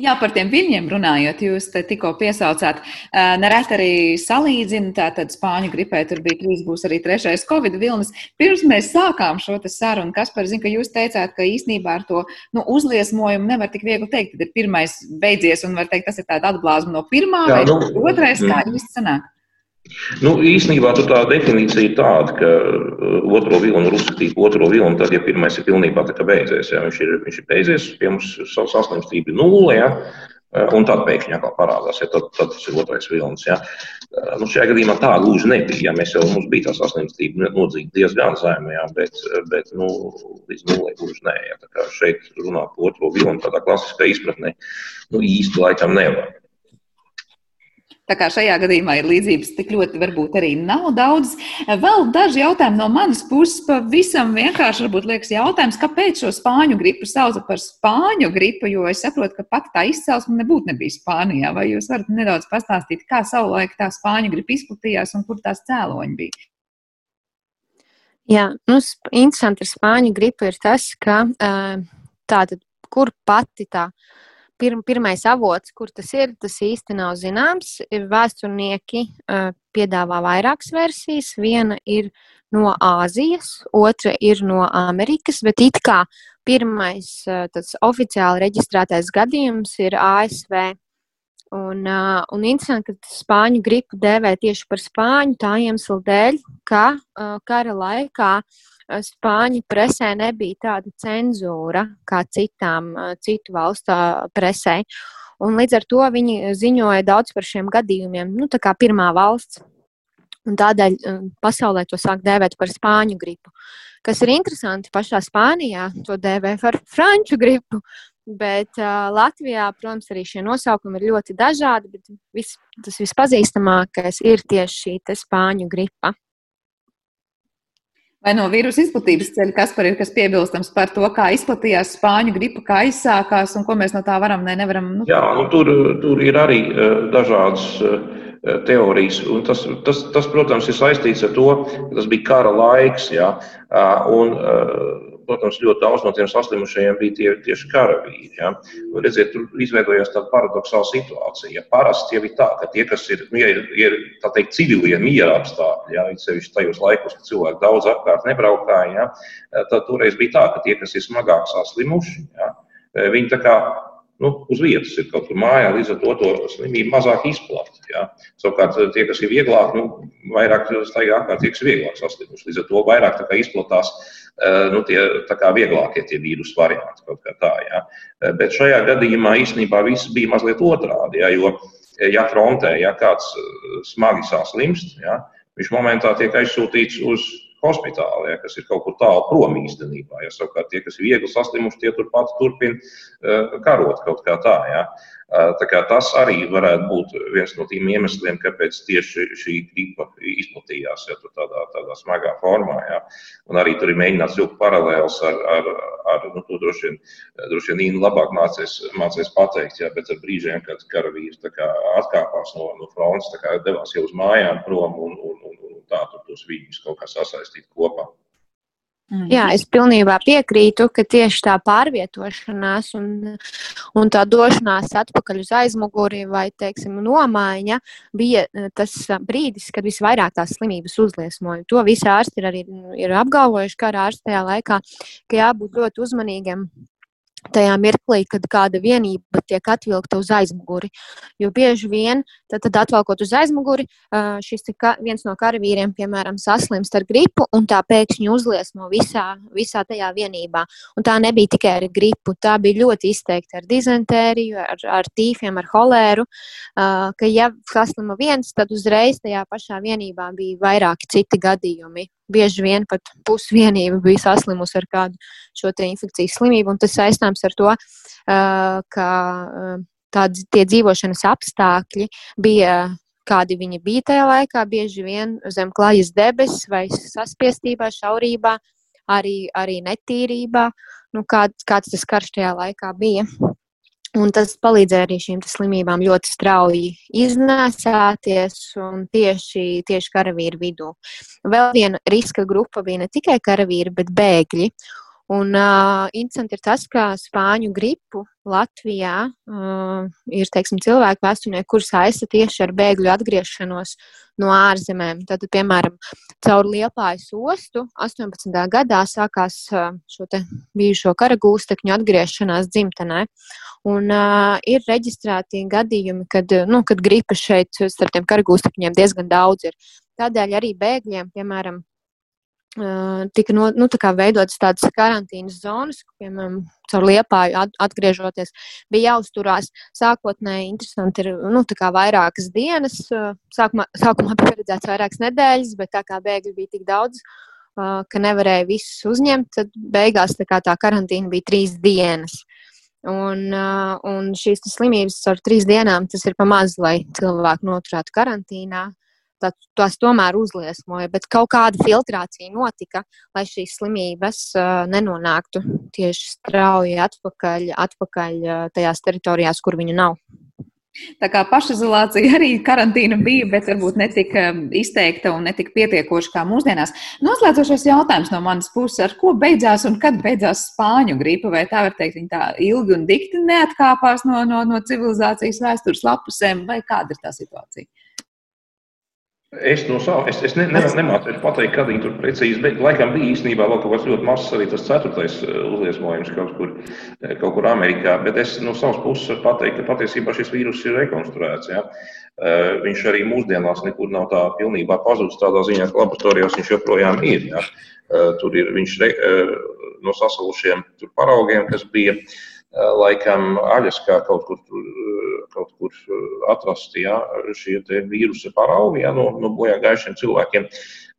Jā, par tiem viļņiem runājot, jūs tikko piesaucāt, nereti arī salīdzina, tātad spāņu gripē tur bija trīs, būs arī trešais covid vilnis. Pirms mēs sākām šo sarunu, kas par zinu, ka jūs teicāt, ka īsnībā ar to nu, uzliesmojumu nevar tik viegli teikt, tad ir pirmais beidzies un var teikt, tas ir tāda atblāzma no pirmā Jā, vai nu, otrais, kā mm. īsti sanāk? Nu, īsnībā tā definīcija ir tāda, ka uh, otro vilnu var uzskatīt par otro vilnu, tad, ja pirmais ir pilnībā beidzies, ja viņš ir, viņš ir beidzies, pie mums saslimstība ir nulle, ja, uh, un tad pēkšņi atkal parādās, ja tad, tad tas ir otrais vilnis. Ja. Uh, nu, šajā gadījumā tā gluži nebija. Ja. Mēs jau mums bija tā saslimstība nodzīta diezgan zemē, ja, bet, bet nu, līdz nulē gluži nē. Ja. Tā kā šeit runāt par otro vilnu tādā klasiskā izpratnē, nu, īsti laikam nevar. Tā kā šajā gadījumā ir līdzības tik ļoti, varbūt arī nav daudz. Vēl daži jautājumi no manas puses. Pavisam vienkārši varbūt liekas jautājums, kāpēc šo spāņu gripu sauca par spāņu gripu, jo es saprotu, ka pat tā izcelsme nebūtu nebija Spānijā. Vai jūs varat nedaudz pastāstīt, kā savulaik tā spāņu gripa izplatījās un kur tās cēloņi bija? Jā, nu, interesanti ar spāņu gripu ir tas, ka tātad, kur pati tā pir, pirmais avots, kur tas ir, tas īsti nav zināms. Vēsturnieki uh, piedāvā vairākas versijas. Viena ir no Āzijas, otra ir no Amerikas, bet it kā pirmais uh, oficiāli reģistrētais gadījums ir ASV. Un, uh, un interesanti, ka spāņu gripu dēvē tieši par spāņu tā iemesla dēļ, ka uh, kara laikā uh, Spāņu presē nebija tāda cenzūra kā citām citu valstu presē. Un līdz ar to viņi ziņoja daudz par šiem gadījumiem, nu, tā kā pirmā valsts. Un tādēļ pasaulē to sāk dēvēt par spāņu gripu. Kas ir interesanti, pašā Spānijā to dēvē par franču gripu. Bet uh, Latvijā, protams, arī šie nosaukumi ir ļoti dažādi, bet vis, tas vispazīstamākais ir tieši šī spāņu gripa. Vai no vīrusu izplatības ceļa, kas par ir kas piebilstams par to, kā izplatījās spāņu gripa, kā izsākās un ko mēs no tā varam vai nevaram? Nu... Jā, nu, tur, tur ir arī uh, dažādas uh, teorijas. Un tas, tas, tas, protams, ir saistīts ar to, ka tas bija kara laiks. Ja, uh, un, uh, protams, ļoti daudz no tiem saslimušajiem bija tie, tieši karavīri. Ja. Redziet, tur izveidojās tāda paradoxāla situācija. Ja parasti jau ir tā, ka tie, kas ir, nu, ja ir, ir teikt, civilie miera apstākļi, ja, sevišķi tajos laikos, kad cilvēki daudz apkārt nebraukāja, ja, tad toreiz bija tā, ka tie, kas ir smagāk saslimuši, ja, viņi tā kā nu, uz vietas ir kaut kur mājā, līdz ar to to slimību mazāk izplatīta. Ja? Savukārt, tie, kas ir vieglāk, nu, vairāk staigā apkārt, tie, kas ir vieglāk saslimuši. Līdz ar to vairāk izplatās Eh, nu, tie vieglākie tie vīrusu varianti kaut kā tā. Ja. Eh, bet šajā gadījumā īstenībā viss bija mazliet otrādi. Ja, jo, eh, ja frontē ja kāds smagi saslimst, ja, viņš momentā tiek aizsūtīts uz hospitāli, ja, kas ir kaut kur tālu prom īstenībā. Ja, savukārt tie, kas ir viegli saslimuši, tie turpat turpina uh, karot kaut kā tā. Ja. Tas arī varētu būt viens no tiem iemesliem, kāpēc tieši šī gripa izplatījās ja, tādā, tādā smagā formā. Ja. Un arī tur ir mēģināts vilkt paralēlus ar, ar, ar nu, to droši vien, droši vien Nīna labāk mācīs, mācīs pateikt, ja, bet ar brīžiem, kad karavīrs atkāpās no, no frontes, devās jau uz mājām prom un, un, un, un tā tur tos viņus kaut kā sasaistīt kopā. Mm. Jā, es pilnībā piekrītu, ka tieši tā pārvietošanās un, un tā došanās atpakaļ uz aizmuguri vai, teiksim, nomaiņa bija eh, tas brīdis, kad visvairāk tās slimības uzliesmoja. To visi ārsti ir arī ir apgalvojuši, kā ārsti tajā laikā, ka jābūt ļoti uzmanīgiem tajā mirklī, kad kāda vienība tiek atvilkta uz aizmuguri. Jo bieži vien, tad, tad atvelkot uz aizmuguri, šis ka, viens no karavīriem, piemēram, saslimst ar gripu, un tā pēkšņi uzliesmo visā, visā tajā vienībā. Un tā nebija tikai ar gripu, tā bija ļoti izteikta ar dizentēriju, ar, ar tīfiem, ar holēru. Ka, ja saslima viens, tad uzreiz tajā pašā vienībā bija vairāki citi gadījumi bieži vien pat pusvienība bija saslimusi ar kādu šo infekcijas slimību. Tas saistāms ar to, ka tādi tie dzīvošanas apstākļi bija. Kādi viņi bija tajā laikā, bieži vien zem klājas debesis vai saspiestībā, šaurībā, arī, arī netīrībā, nu, kā, kāds tas karš tajā laikā bija. Un tas palīdzēja arī šīm slimībām ļoti strauji iznēsāties un tieši, tieši karavīru vidū. Vēl viena riska grupa bija ne tikai karavīri, bet bēgļi. Un uh, interesanti ir tas, ka spāņu gripu Latvijā uh, ir teiksim, cilvēki vēsturnieki, kurus saista tieši ar bēgļu atgriešanos no ārzemēm. Tad, piemēram, caur Liepājas ostu 18. gadā sākās uh, šo bijušo kara gūstekņu atgriešanās dzimtenē. Un uh, ir reģistrēti gadījumi, kad, nu, kad gripa šeit starp tiem kara gūstekņiem diezgan daudz ir. Tādēļ arī bēgļiem, piemēram, tika no, nu, tā veidotas tādas karantīnas zonas, piemēram, caur liepāju atgriežoties, bija jāuzturās. Sākotnēji interesanti ir nu, vairākas dienas. Sākumā, sākumā bija paredzēts vairākas nedēļas, bet tā kā bēgļi bija tik daudz, ka nevarēja visus uzņemt, tad beigās tā, tā karantīna bija trīs dienas. Un, un šīs slimības ar trīs dienām tas ir pamazs, lai cilvēku noturētu karantīnā tās tomēr uzliesmoja, bet kaut kāda filtrācija notika, lai šīs slimības uh, nenonāktu tieši strauji atpakaļ, atpakaļ uh, tajās teritorijās, kur viņu nav. Tā kā pašizolācija arī karantīna bija, bet varbūt netika izteikta un netika pietiekoša kā mūsdienās. Noslēdzošais jautājums no manas puses, ar ko beidzās un kad beidzās spāņu gripa? Vai tā var teikt, viņa tā ilgi un dikti neatkāpās no, no, no civilizācijas vēstures lapusēm, vai kāda ir tā situācija? Es no savas, es, es ne, ne, nemācīju pateikt, kad viņi tur precīzi, bet laikam bija īstenībā vēl kaut kas ļoti mazs, arī tas ceturtais eh, uzliesmojums kaut kur, eh, kaut kur Amerikā. Bet es no savas puses varu pateikt, ka patiesībā šis vīrus ir rekonstruēts. Ja? Eh, viņš arī mūsdienās nekur nav tā pilnībā pazudis tādā ziņā, ka laboratorijās viņš joprojām ir. Ja? Tur ir viņš re, no sasalušiem paraugiem, kas bija laikam aļas kā kaut kur, kaut kur atrasti ja, šie vīrusi paraugi ja, no, no bojā gājušiem cilvēkiem.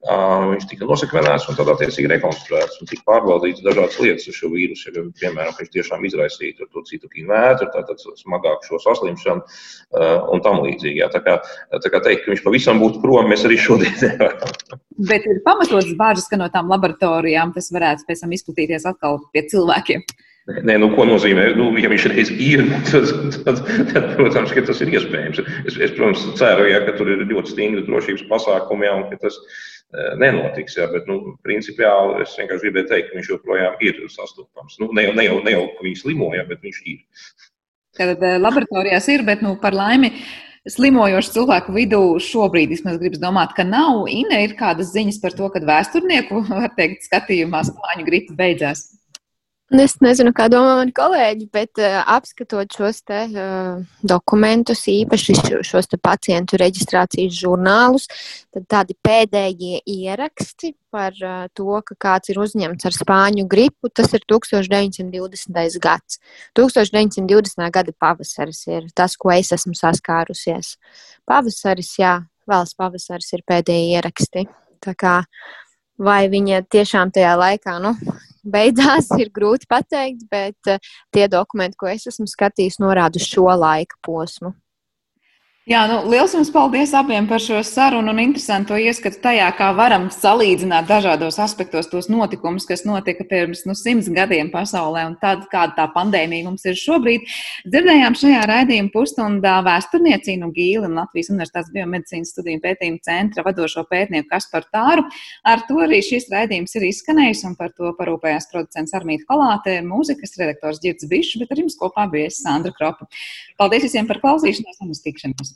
Uh, viņš tika nosakvenēts un tad attiecīgi rekonstruēts un tika pārbaudīts dažādas lietas ar šo vīrusu. Ja, piemēram, viņš tiešām izraisīja to citukīnu vētru, tātad smagāku šo saslimšanu uh, un tam līdzīgi. Ja. Tā kā, tā kā teikt, ka viņš pavisam būtu prom, mēs arī šodien <laughs> nevaram. Bet ir pamatots bāžas, ka no tām laboratorijām tas varētu pēc tam izplatīties atkal pie cilvēkiem. Nē, nu, ko nozīmē, nu, ja viņš reiz ir, tad, tad, tad, protams, ka tas ir iespējams. Es, es protams, ceru, ja, ka tur ir ļoti stingri drošības pasākumi, ja, un ka tas uh, nenotiks. Ja, bet, nu, principiāli, es vienkārši gribēju teikt, ka viņš joprojām ir sastopams. Nu, ne, ne, jau, ne jau, ka viņš slimoja, bet viņš ir. Tad eh, laboratorijās ir, bet, nu, par laimi. Slimojošu cilvēku vidū šobrīd vismaz gribas domāt, ka nav. Ina ir kādas ziņas par to, ka vēsturnieku, var teikt, skatījumā spāņu gripa beidzās. Es nezinu, kā domā mani kolēģi, bet uh, apskatot šos te, uh, dokumentus, īpaši šos pacientu reģistrācijas žurnālus, tad tādi pēdējie ieraksti par uh, to, ka kāds ir uzņemts ar spāņu gripu, tas ir 1920. gads. 1920. gada pavasaris ir tas, ko es esmu saskārusies. Pavasaris, jā, vēlas pavasaris ir pēdējie ieraksti. Tā kā vai viņa tiešām tajā laikā, nu, beidzās, ir grūti pateikt, bet eh, tie dokumenti, ko es esmu skatījis, norāda šo laika posmu. Jā, nu, liels jums paldies abiem par šo sarunu un interesantu ieskatu tajā, kā varam salīdzināt dažādos aspektos tos notikumus, kas notika pirms nu, simts gadiem pasaulē un tad, kāda tā pandēmija mums ir šobrīd. Dzirdējām šajā raidījuma pusstundā vēsturniecīnu Gīli un Latvijas Universitātes biomedicīnas studiju pētījumu centra vadošo pētnieku Kasparu Tāru. Ar to arī šis raidījums ir izskanējis un par to parūpējās producents Armīta Kolāte, mūzikas redaktors Girds Bišs, bet ar jums kopā bija Sandra Kropa. Paldies visiem par klausīšanos un uz tikšanos!